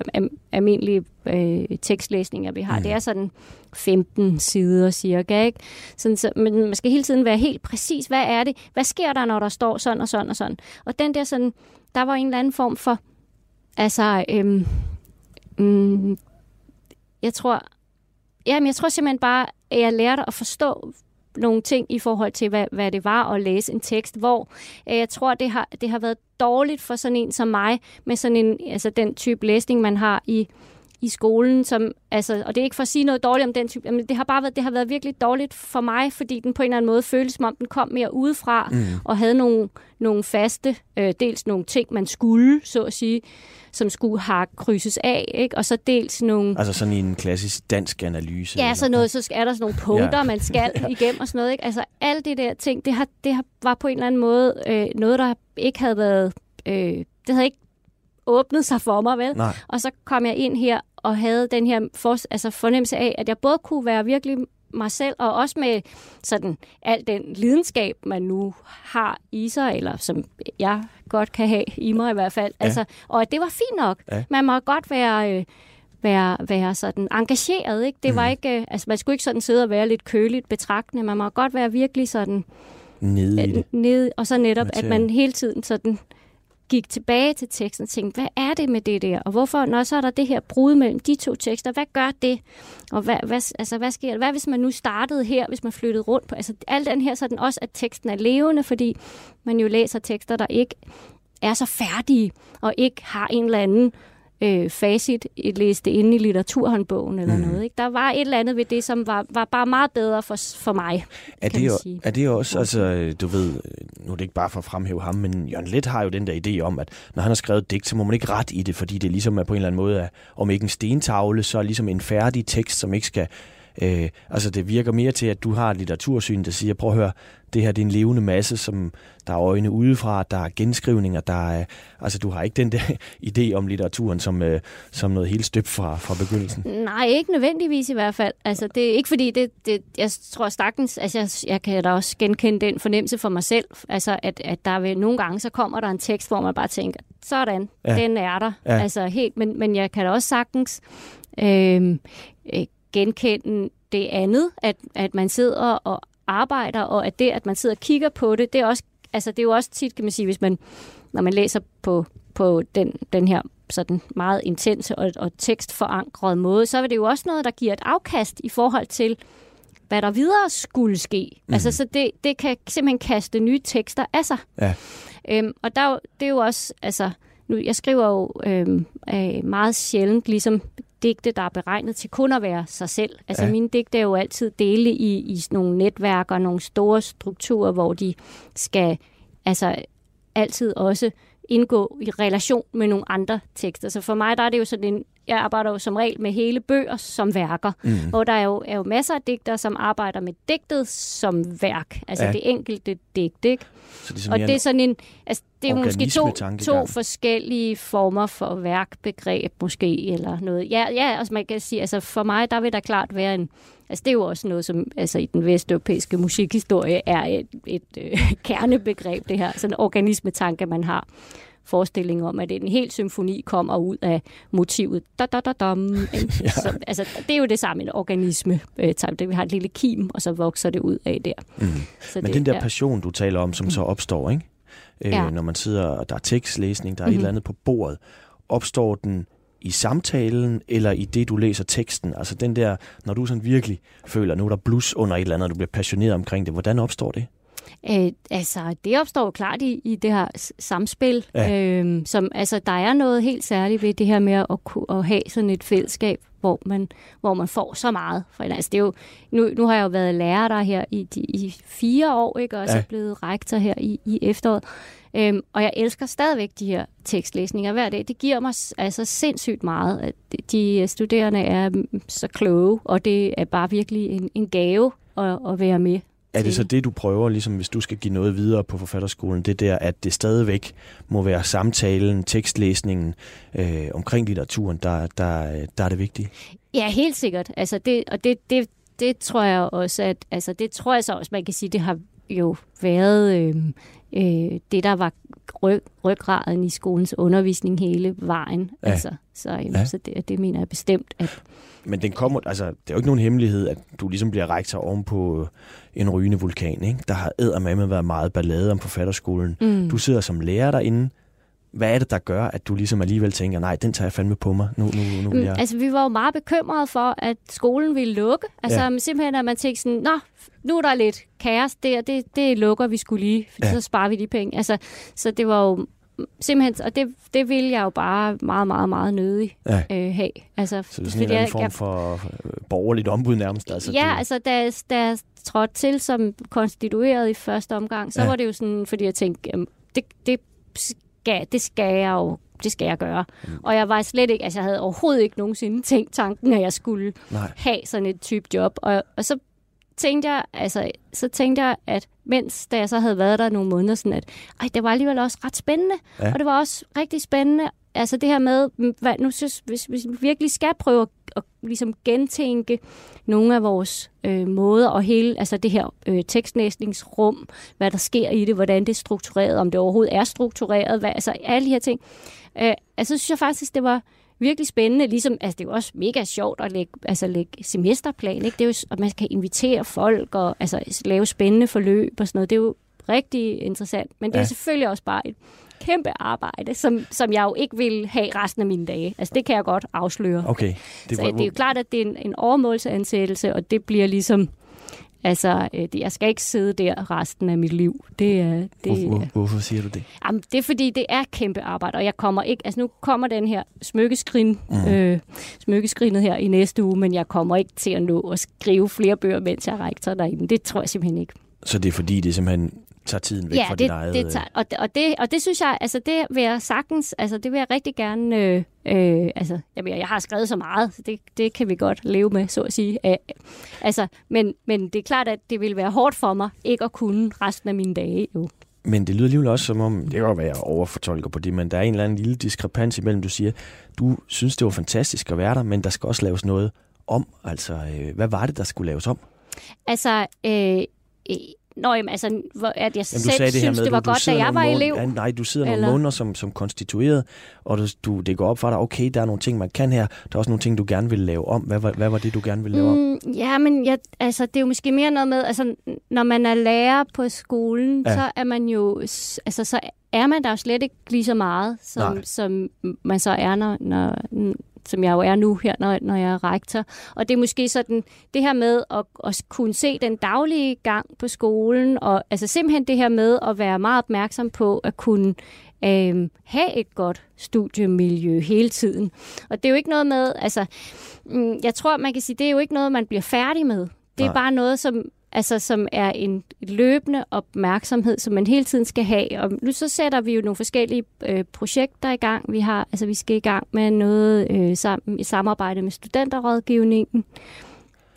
almindelige øh, tekstlæsninger, vi har. Mm. Det er sådan 15 sider cirka, ikke? Sådan, så, men man skal hele tiden være helt præcis, hvad er det? Hvad sker der, når der står sådan og sådan og sådan? Og den der sådan, der var en eller anden form for, altså, øhm, mm, jeg tror, jamen jeg tror simpelthen bare, at jeg lærte at forstå, nogle ting i forhold til, hvad, hvad det var at læse en tekst, hvor øh, jeg tror, det har, det har været dårligt for sådan en som mig, med sådan en, altså den type læsning, man har i, i skolen, som, altså, og det er ikke for at sige noget dårligt om den type, men det har bare været, det har været virkelig dårligt for mig, fordi den på en eller anden måde føles som om, den kom mere udefra, mm. og havde nogle, nogle faste, øh, dels nogle ting, man skulle, så at sige, som skulle have krydses af, ikke? og så dels nogle... Altså sådan i en klassisk dansk analyse? Ja, så noget, så er der sådan nogle punkter, ja. man skal igennem og sådan noget. Ikke? Altså alle de der ting, det, har, det har, var på en eller anden måde øh, noget, der ikke havde været... Øh, det havde ikke åbnet sig for mig, vel? Nej. Og så kom jeg ind her og havde den her for, altså fornemmelse af, at jeg både kunne være virkelig mig selv, og også med sådan al den lidenskab, man nu har i sig, eller som jeg godt kan have i mig i hvert fald. Ja. Altså, og at det var fint nok. Ja. Man må godt være... Øh, være, være sådan engageret, ikke? Det var mm. ikke, øh, altså man skulle ikke sådan sidde og være lidt køligt betragtende, man må godt være virkelig sådan Nede i det. nede, og så netop, Materien. at man hele tiden sådan gik tilbage til teksten og tænkte, hvad er det med det der? Og hvorfor, når så er der det her brud mellem de to tekster, hvad gør det? Og hvad, hvad, altså, hvad sker der? Hvad hvis man nu startede her, hvis man flyttede rundt på? Altså, alt den her, så er den også, at teksten er levende, fordi man jo læser tekster, der ikke er så færdige, og ikke har en eller anden øh, facit et læste inde i litteraturhåndbogen eller Mm. noget. Ikke? Der var et eller andet ved det, som var, var bare meget bedre for, for mig, Er det, jo- sige. er det også, altså, du ved, nu er det ikke bare for at fremhæve ham, men Jørgen Let har jo den der idé om, at når han har skrevet et digt, så må man ikke ret i det, fordi det ligesom er på en eller anden måde, om ikke en stentavle, så er ligesom en færdig tekst, som ikke skal... Øh, altså det virker mere til, at du har et litteratursyn, der siger, prøv at høre, det her det er en levende masse, som der er øjne udefra, der er genskrivninger, der er... Altså du har ikke den der idé om litteraturen som, øh, som noget helt støbt fra, fra begyndelsen. Nej, ikke nødvendigvis i hvert fald. Altså, det er ikke fordi, det, det, jeg tror sagtens, altså, jeg, jeg kan da også genkende den fornemmelse for mig selv, altså, at, at der vil nogle gange, så kommer der en tekst, hvor man bare tænker, sådan, Ja. den er der. Ja. Ja. Altså, helt, men, men jeg kan da også sagtens øh, øh, genkende det andet, at, at man sidder og arbejder, og at det, at man sidder og kigger på det, det er også, altså, det er jo også tit, kan man sige, hvis man, når man læser på, på den, den her sådan meget intense og, og tekstforankrede måde, så er det jo også noget, der giver et afkast i forhold til, hvad der videre skulle ske. Mm. Altså, så det, det kan simpelthen kaste nye tekster af sig. Ja. Øhm, og der, er det er jo også, altså, nu, jeg skriver jo øhm, øh, meget sjældent ligesom digte, der er beregnet til kun at være sig selv. Altså Ja. mine digte er jo altid dele i, i nogle netværk og nogle store strukturer, hvor de skal altså altid også indgå i relation med nogle andre tekster. Så for mig der er det jo sådan en, jeg arbejder jo som regel med hele bøger som værker, Mm. hvor der er jo, er jo masser af digtere, som arbejder med digtet som værk, altså Ja. det enkelte digt, ikke? Så det er, Og det er sådan en, altså det er måske to, to forskellige former for værkbegreb måske, eller noget. Ja, ja, altså man kan sige, altså for mig, der vil der klart være en, altså det er jo også noget, som altså i den vesteuropæiske musikhistorie er et, et øh, kernebegreb, det her, sådan organismetanke, man har forestilling om, at en hel symfoni kommer ud af motivet. Da, da, da, dam. Ja. så, altså, det er jo det samme, en organisme. Øh, det, vi har et lille kim, og så vokser det ud af der. Mm. Så Men det, den der ja. passion, du taler om, som så opstår, ikke? Øh, Ja. Når man sidder, og der er tekstlæsning, der er mm-hmm. et Mhm. eller andet på bordet, opstår den i samtalen, eller i det, du læser teksten? Altså den der, når du sådan virkelig føler, nu er der blus under et eller andet, og du bliver passioneret omkring det, hvordan opstår det? Øh, altså, det opstår jo klart i, i det her samspil. Ja. Øhm, som, altså, der er noget helt særligt ved det her med at, ku- at have sådan et fællesskab, hvor man, hvor man får så meget. For, altså, det er jo, nu, nu har jeg jo været lærer der her i, de, i fire år, ikke? og så Ja. ja. blevet rektor her i, i efteråret. Øhm, og jeg elsker stadigvæk de her tekstlæsninger hver dag. Det giver mig altså sindssygt meget. At de- de studerende er mm, så kloge, og det er bare virkelig en, en gave at, at være med Er det så det, du prøver, ligesom hvis du skal give noget videre på forfatterskolen, det der, at det stadigvæk må være samtalen, tekstlæsningen øh, omkring litteraturen, der, der, der er det vigtige? Ja, helt sikkert. Altså det, og det, det, det tror jeg også, at altså det tror jeg så også, man kan sige, det har jo været øh, øh, det, der var ryg, ryggraden i skolens undervisning hele vejen. Ja. Altså, så øh, Ja. så det, det mener jeg bestemt, at Men den kommer, altså, det er jo ikke nogen hemmelighed, at du ligesom bliver rektor oven på en rygende vulkan. Ikke? Der har eddermame været meget ballade om forfatterskolen. mm, Du sidder som lærer derinde. Hvad er det, der gør, at du ligesom alligevel tænker, nej, den tager jeg fandme på mig. Nu, nu, nu vil Mm, jeg... Altså, vi var jo meget bekymrede for, at skolen ville lukke. Altså, Ja. simpelthen, at man tænkte sådan, nå, nu er der lidt kaos der, det, det lukker vi skulle lige, for Ja. så sparer vi de penge. Altså, så det var jo simpelthen, og det, det ville jeg jo bare meget, meget, meget nødig Ja. øh, have. Altså, Så det er sådan en anden form for øh, borgerligt ombud nærmest. Altså, ja, du, altså da, da jeg trådte til som konstitueret i første omgang, så ja. var det jo sådan, fordi jeg tænkte, jamen, det, det, skal, det skal jeg jo det skal jeg gøre. Mm. Og jeg var slet ikke, altså jeg havde overhovedet ikke nogensinde tænkt tanken, at jeg skulle nej. have sådan et type job. Og, og så tænkte jeg, altså, så tænkte jeg, at mens da jeg så havde været der nogle måneder, sådan at, ej, det var alligevel også ret spændende. Ja. Og det var også rigtig spændende, altså det her med, hvad, nu synes, hvis, hvis vi virkelig skal prøve at, at ligesom gentænke nogle af vores øh, måder, og hele, altså det her øh, tekstlæsningsrum, hvad der sker i det, hvordan det er struktureret, om det overhovedet er struktureret, hvad, altså alle de her ting. Øh, altså så synes jeg faktisk, det var virkelig spændende. Ligesom, altså, det er jo også mega sjovt at lægge, altså, lægge semesterplan. Ikke? Det er jo, at man kan invitere folk og altså, lave spændende forløb og sådan noget. Det er jo rigtig interessant. Men det er Ja. selvfølgelig også bare et kæmpe arbejde, som, som jeg jo ikke vil have resten af mine dage. Altså, det kan jeg godt afsløre. Okay. Det, så det er jo klart, at det er en, en overmålsansættelse, og det bliver ligesom... Altså, øh, det, jeg skal ikke sidde der resten af mit liv. Det, er det, Hvor, hvor, hvorfor siger du det? Jamen, det er fordi, det er kæmpe arbejde, og jeg kommer ikke... Altså, nu kommer den her smykkeskrin, mm. øh, smykkeskrinet her i næste uge, men jeg kommer ikke til at nå at skrive flere bøger, mens jeg er rektor derinde. Det tror jeg simpelthen ikke. Så det er fordi, det simpelthen tager tiden væk ja, fra det, dit eget... det tager, og, det, og, det, og det synes jeg, altså det vil jeg sagtens, altså det vil jeg rigtig gerne, øh, øh, altså jamen, jeg har skrevet så meget, så det, det kan vi godt leve med, så at sige. Æh, altså, men, men det er klart, at det vil være hårdt for mig, ikke at kunne resten af mine dage jo. Men det lyder alligevel også som om, det kan godt være, jeg overfortolker på det, men der er en eller anden lille diskrepans imellem, du siger, du synes, det var fantastisk at være der, men der skal også laves noget om. Altså, øh, hvad var det, der skulle laves om? Altså, øh, øh, Nå, jamen, altså, hvor, at jeg Jamen, selv det her synes, med, det var du, du godt, da jeg nogle var måneder, elev. Ja, nej, du sidder nogle Eller- måneder som, som konstitueret, og du, du, det går op for dig, okay, der er nogle ting, man kan her, der er også nogle ting, du gerne vil lave om. Hvad, var- hvad var det, du gerne ville lave om? Mm, ja, men jeg, altså, det er jo måske mere noget med, altså, når man er lærer på skolen, Ja. så er man jo, altså, så er man der jo slet ikke lige så meget, som, Nej. som man så er, når, når, som jeg jo er nu her, når, når jeg er rektor. Og det er måske sådan, det her med at, at kunne se den daglige gang på skolen, og altså simpelthen det her med at være meget opmærksom på at kunne øhm, have et godt studiemiljø hele tiden. Og det er jo ikke noget med, altså, mm, jeg tror, man kan sige, det er jo ikke noget, man bliver færdig med. Det er Nej. bare noget, som, altså, som er en løbende opmærksomhed, som man hele tiden skal have. Og nu så sætter vi jo nogle forskellige øh, projekter i gang. Vi har, altså, vi skal i gang med noget øh, sammen, i samarbejde med studenterrådgivningen,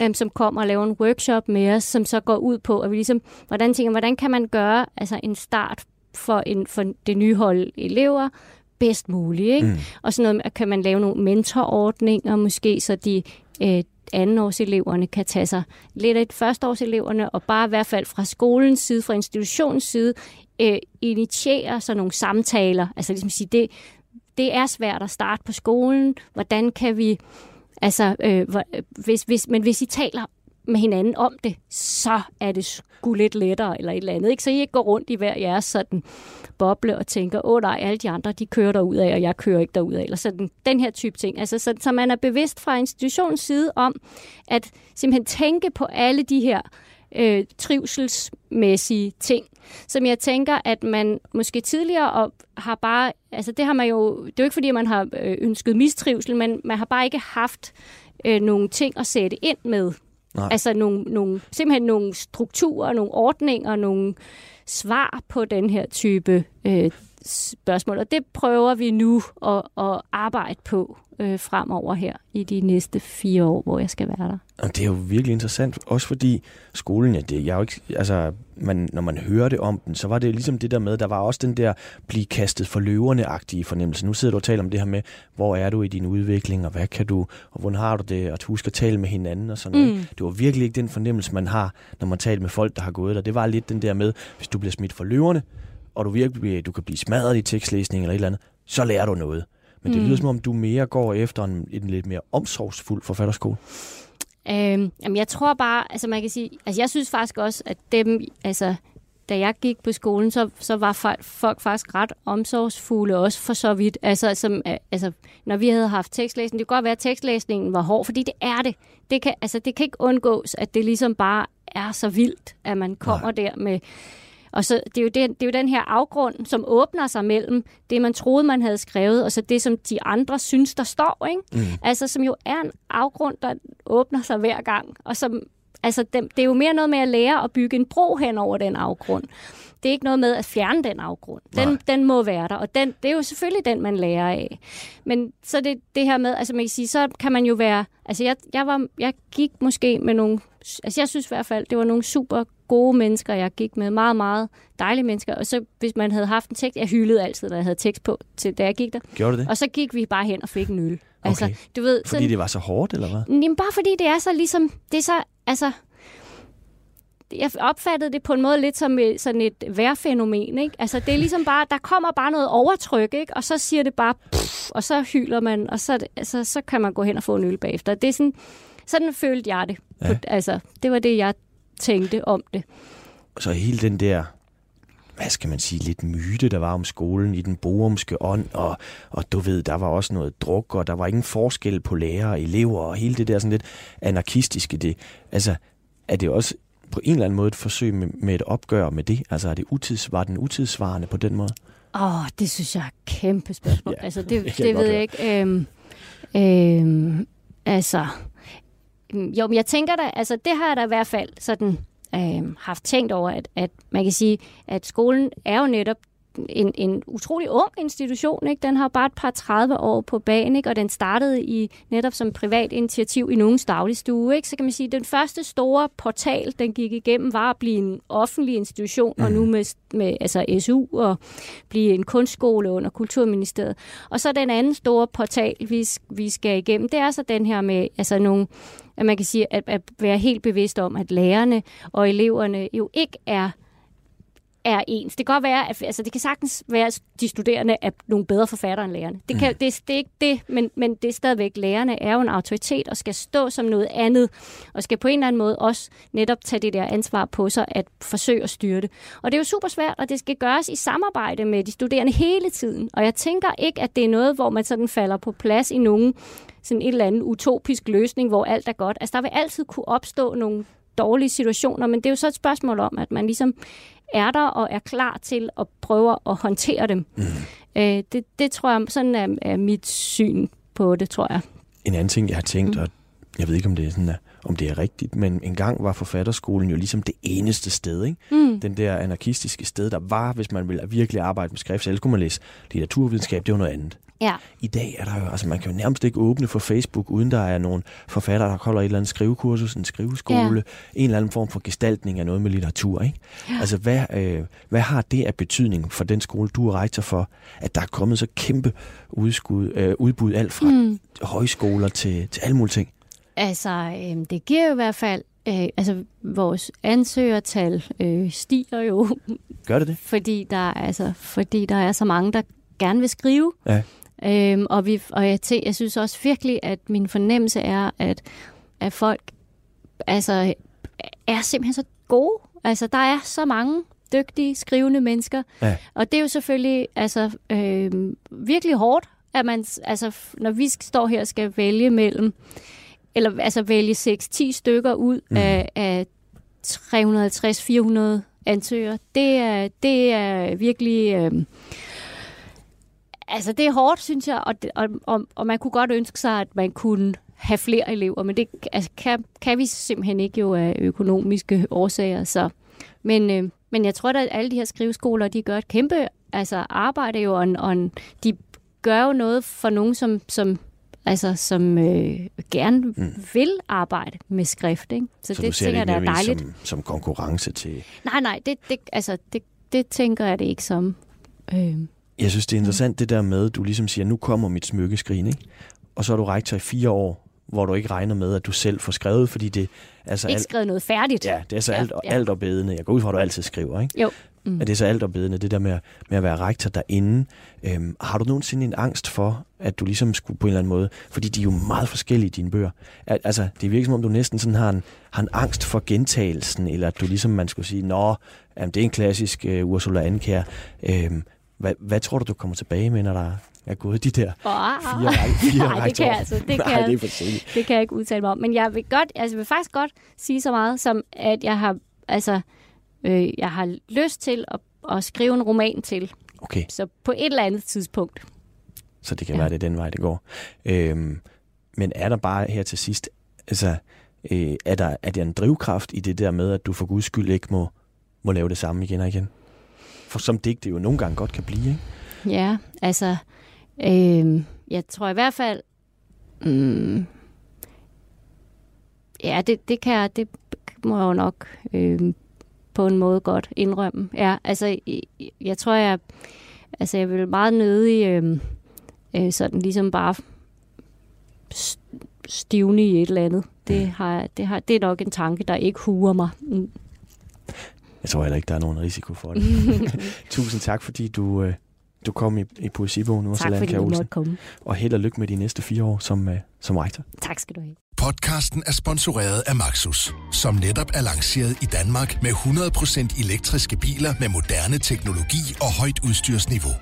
øhm, som kommer og laver en workshop med os, som så går ud på, at vi ligesom, hvordan tænker, hvordan kan man gøre altså en start for, en, for det nye hold elever bedst muligt, ikke? Mm. Og sådan noget, at kan man lave nogle mentorordninger måske, så de øh, andenårseleverne kan tage sig lidt af førsteårseleverne, og bare i hvert fald fra skolens side, fra institutionens side, øh, initiere sådan nogle samtaler. Altså ligesom sige, det, det er svært at starte på skolen. Hvordan kan vi... Altså, øh, hvis, hvis, men hvis I taler med hinanden om det, så er det sgu lidt lettere eller et eller andet. Ikke? Så I ikke går rundt i hver jeres sådan boble og tænker, åh nej, alle de andre, de kører derud af, og jeg kører ikke derud af. Eller sådan, den her type ting. Altså, så, så man er bevidst fra institutionens side om, at simpelthen tænke på alle de her øh, trivselsmæssige ting, som jeg tænker, at man måske tidligere og har bare, altså det har man jo, det er jo ikke fordi, man har øh, ønsket mistrivsel, men man har bare ikke haft øh, nogle ting at sætte ind med. Nej. Altså nogle, nogle, simpelthen nogle strukturer, nogle ordninger, nogle svar på den her type øh, spørgsmål. Og det prøver vi nu at, at arbejde på øh, fremover her i de næste fire år, hvor jeg skal være der. Og det er jo virkelig interessant, også fordi skolen, ja, det, jeg er jo ikke, altså, man, når man hører det om den, så var det ligesom det der med, der var også den der blive kastet for løverne-agtige fornemmelse. Nu sidder du og taler om det her med, hvor er du i din udvikling, og hvad kan du, og hvordan har du det, og husk at tale med hinanden og sådan noget. Mm. Det var virkelig ikke den fornemmelse, man har, når man taler med folk, der har gået der. Det var lidt den der med, hvis du bliver smidt for løverne, og du virkelig du kan blive smadret i tekstlæsning eller et eller andet, så lærer du noget. Men det Mm. lyder som om, du mere går efter en, en lidt mere omsorgsfuld forfatterskole. Øhm, jamen, jeg tror bare, altså man kan sige, altså jeg synes faktisk også, at dem, altså da jeg gik på skolen, så, så var folk, faktisk ret omsorgsfulde også for så vidt. Altså, som, øh, altså, når vi havde haft tekstlæsning, det kan godt være, at tekstlæsningen var hård, fordi det er det. Det kan, altså, det kan ikke undgås, at det ligesom bare er så vildt, at man kommer Nej. der med... Og så, det, er jo den, det er jo den her afgrund, som åbner sig mellem det, man troede, man havde skrevet, og så det, som de andre synes, der står. Ikke? Mm. Altså, som jo er en afgrund, der åbner sig hver gang. Og som, altså, det, det er jo mere noget med at lære at bygge en bro hen over den afgrund. Det er ikke noget med at fjerne den afgrund. Nej. Den, den må være der, og den, det er jo selvfølgelig den, man lærer af. Men så det, det her med, altså man kan sige, så kan man jo være, altså jeg, jeg, var, jeg gik måske med nogle, altså jeg synes i hvert fald, det var nogle super gode mennesker, jeg gik med, meget, meget dejlige mennesker, og så hvis man havde haft en tekst, jeg hyldede altid, når jeg havde tekst på, til, da jeg gik der, Gjorde det? og så gik vi bare hen og fik en øl. Altså, Okay. du ved, Fordi det var så hårdt, eller hvad? Jamen bare fordi det er så ligesom, det er så, altså, jeg opfattede det på en måde lidt som et, sådan et vejrfænomen, ikke? Altså det er ligesom bare, der kommer bare noget overtryk, ikke? Og så siger det bare, pff, og så hyler man, og så, altså, så kan man gå hen og få en øl bagefter. Det er sådan, sådan følte jeg det. Ja. Altså, det var det, jeg tænkte om det. Så hele den der hvad skal man sige, lidt myte, der var om skolen i den borumske ånd, og, og du ved, der var også noget druk, og der var ingen forskel på lærere og elever, og hele det der sådan lidt anarkistiske, det, altså, er det også på en eller anden måde et forsøg med, med et opgør med det? Altså, er det utids, var den utidsvarende på den måde? Åh, oh, det synes jeg er et kæmpe spørgsmål. Ja, altså, det, det jeg ved jeg ikke. Øhm, øhm, altså, jo, men jeg tænker da, altså det har jeg da i hvert fald sådan øhm, haft tænkt over, at, at man kan sige, at skolen er jo netop en, en utrolig ung institution. Ikke? Den har bare et par 30 år på banen, ikke? og den startede i netop som privat initiativ i nogens dagligstue. Ikke? Så kan man sige, at den første store portal, den gik igennem, var at blive en offentlig institution, mm. og nu med, med altså SU og blive en kunstskole under Kulturministeriet. Og så den anden store portal, vi, vi skal igennem, det er så den her med altså nogle at man kan sige, at, at være helt bevidst om, at lærerne og eleverne jo ikke er er ens. Det kan godt være, at altså, det kan sagtens være, at de studerende er nogle bedre forfattere end lærerne. Det, kan, mm. det, det er ikke det, men, men det er stadigvæk, lærerne er jo en autoritet og skal stå som noget andet, og skal på en eller anden måde også netop tage det der ansvar på sig at forsøge at styre det. Og det er jo super svært, og det skal gøres i samarbejde med de studerende hele tiden. Og jeg tænker ikke, at det er noget, hvor man sådan falder på plads i nogen sådan en eller anden utopisk løsning, hvor alt er godt. Altså der vil altid kunne opstå nogle dårlige situationer, men det er jo så et spørgsmål om, at man ligesom er der og er klar til at prøve at håndtere dem. Mm. Øh, det, det tror jeg, sådan er, er mit syn på det, tror jeg. En anden ting, jeg har tænkt, mm. og jeg ved ikke, om det er sådan, om det er rigtigt, men engang var forfatterskolen jo ligesom det eneste sted, ikke? Mm. Den der anarkistiske sted, der var, hvis man ville virkelig arbejde med skrift, så ellers kunne man læse litteraturvidenskab, det var noget andet. Ja. I dag er der jo, altså man kan jo nærmest ikke åbne for Facebook, uden der er nogle forfattere, der holder et eller andet skrivekursus, en skriveskole, ja. en eller anden form for gestaltning af noget med litteratur. Ikke? Ja. Altså hvad, øh, hvad har det af betydning for den skole, du er rektor for, at der er kommet så kæmpe udskud, øh, udbud alt fra mm. højskoler til, til alle mulige ting? Altså, øh, det giver jo i hvert fald, øh, altså vores ansøgertal øh, stiger jo. Gør det det? Fordi der, altså, fordi der er så mange, der gerne vil skrive. Ja. Øhm, og vi, og jeg, tæ, jeg synes også virkelig, at min fornemmelse er, at, at folk altså, er simpelthen så gode. Altså, der er så mange dygtige, skrivende mennesker. Ja. Og det er jo selvfølgelig altså, øh, virkelig hårdt, at man, altså, når vi står her og skal vælge mellem, eller altså vælge 6-10 stykker ud mm. af, af 350-400 ansøgere, det er, det er virkelig... Øh, Altså, det er hårdt, synes jeg, og, og, og, og man kunne godt ønske sig, at man kunne have flere elever, men det altså, kan, kan vi simpelthen ikke jo af økonomiske årsager. Så. Men, øh, men jeg tror, at alle de her skriveskoler, de gør et kæmpe altså, arbejde jo, og, og de gør jo noget for nogen, som, som altså, som øh, gerne mm. vil arbejde med skrift. Ikke? Så, så det tænker jeg, det er dejligt. Som, som konkurrence til... Nej, nej, det, det, altså, det, det tænker jeg det ikke som... Øh, jeg synes, det er interessant det der med, at du ligesom siger, nu kommer mit smykkeskrin, ikke? Og så er du rektor i fire år, hvor du ikke regner med, at du selv får skrevet, fordi det er så... Ikke skrevet noget færdigt. Ja, det er så ja, alt, ja. alt bedende. Jeg går ud fra, at du altid skriver, ikke? Jo. Mm. At det er så alt bedende, det der med, med at være rektor derinde. Øhm, har du nogensinde en angst for, at du ligesom skulle på en eller anden måde, fordi de er jo meget forskellige, dine bøger. Al- altså, det virker som om, du næsten sådan har en, har en angst for gentagelsen, eller at du ligesom, man skulle sige, nå, jamen, det er en klassisk uh, Ursula Andkjær. Øhm, hvad, hvad tror du, du kommer tilbage med, når der er gået de der oh, fire, fire Nej, det kan jeg, altså, det kan, Nej, det er for Det kan jeg ikke udtale mig om. Men jeg vil, godt, altså, jeg vil faktisk godt sige så meget, som at jeg har, altså, øh, jeg har lyst til at, at skrive en roman til. Okay. Så på et eller andet tidspunkt. Så det kan ja. være, det er den vej, det går. Øhm, men er der bare her til sidst, altså, øh, er, der, er der en drivkraft i det der med, at du for guds skyld ikke må, må lave det samme igen og igen? For som digt det jo nogle gange godt kan blive, ikke? Ja, altså, øh, jeg tror i hvert fald, mm, ja, det, det kan jeg, det må jeg jo nok øh, på en måde godt indrømme. Ja, altså, jeg, jeg tror, jeg, altså, jeg vil meget nødig øh, øh, sådan ligesom bare stivne i et eller andet. Det, har, det, har, det er nok en tanke, der ikke huer mig. Jeg tror heller ikke, der er nogen risiko for det. Tusind tak, fordi du, øh, du kom i, i poesibogen nu. Tak, fordi du måtte komme. Og held og lykke med de næste fire år som, øh, som rektor. Tak skal du have. Podcasten er sponsoreret af Maxus, som netop er lanceret i Danmark med 100% elektriske biler med moderne teknologi og højt udstyrsniveau.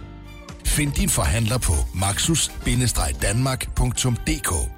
Find din forhandler på maxus-danmark.dk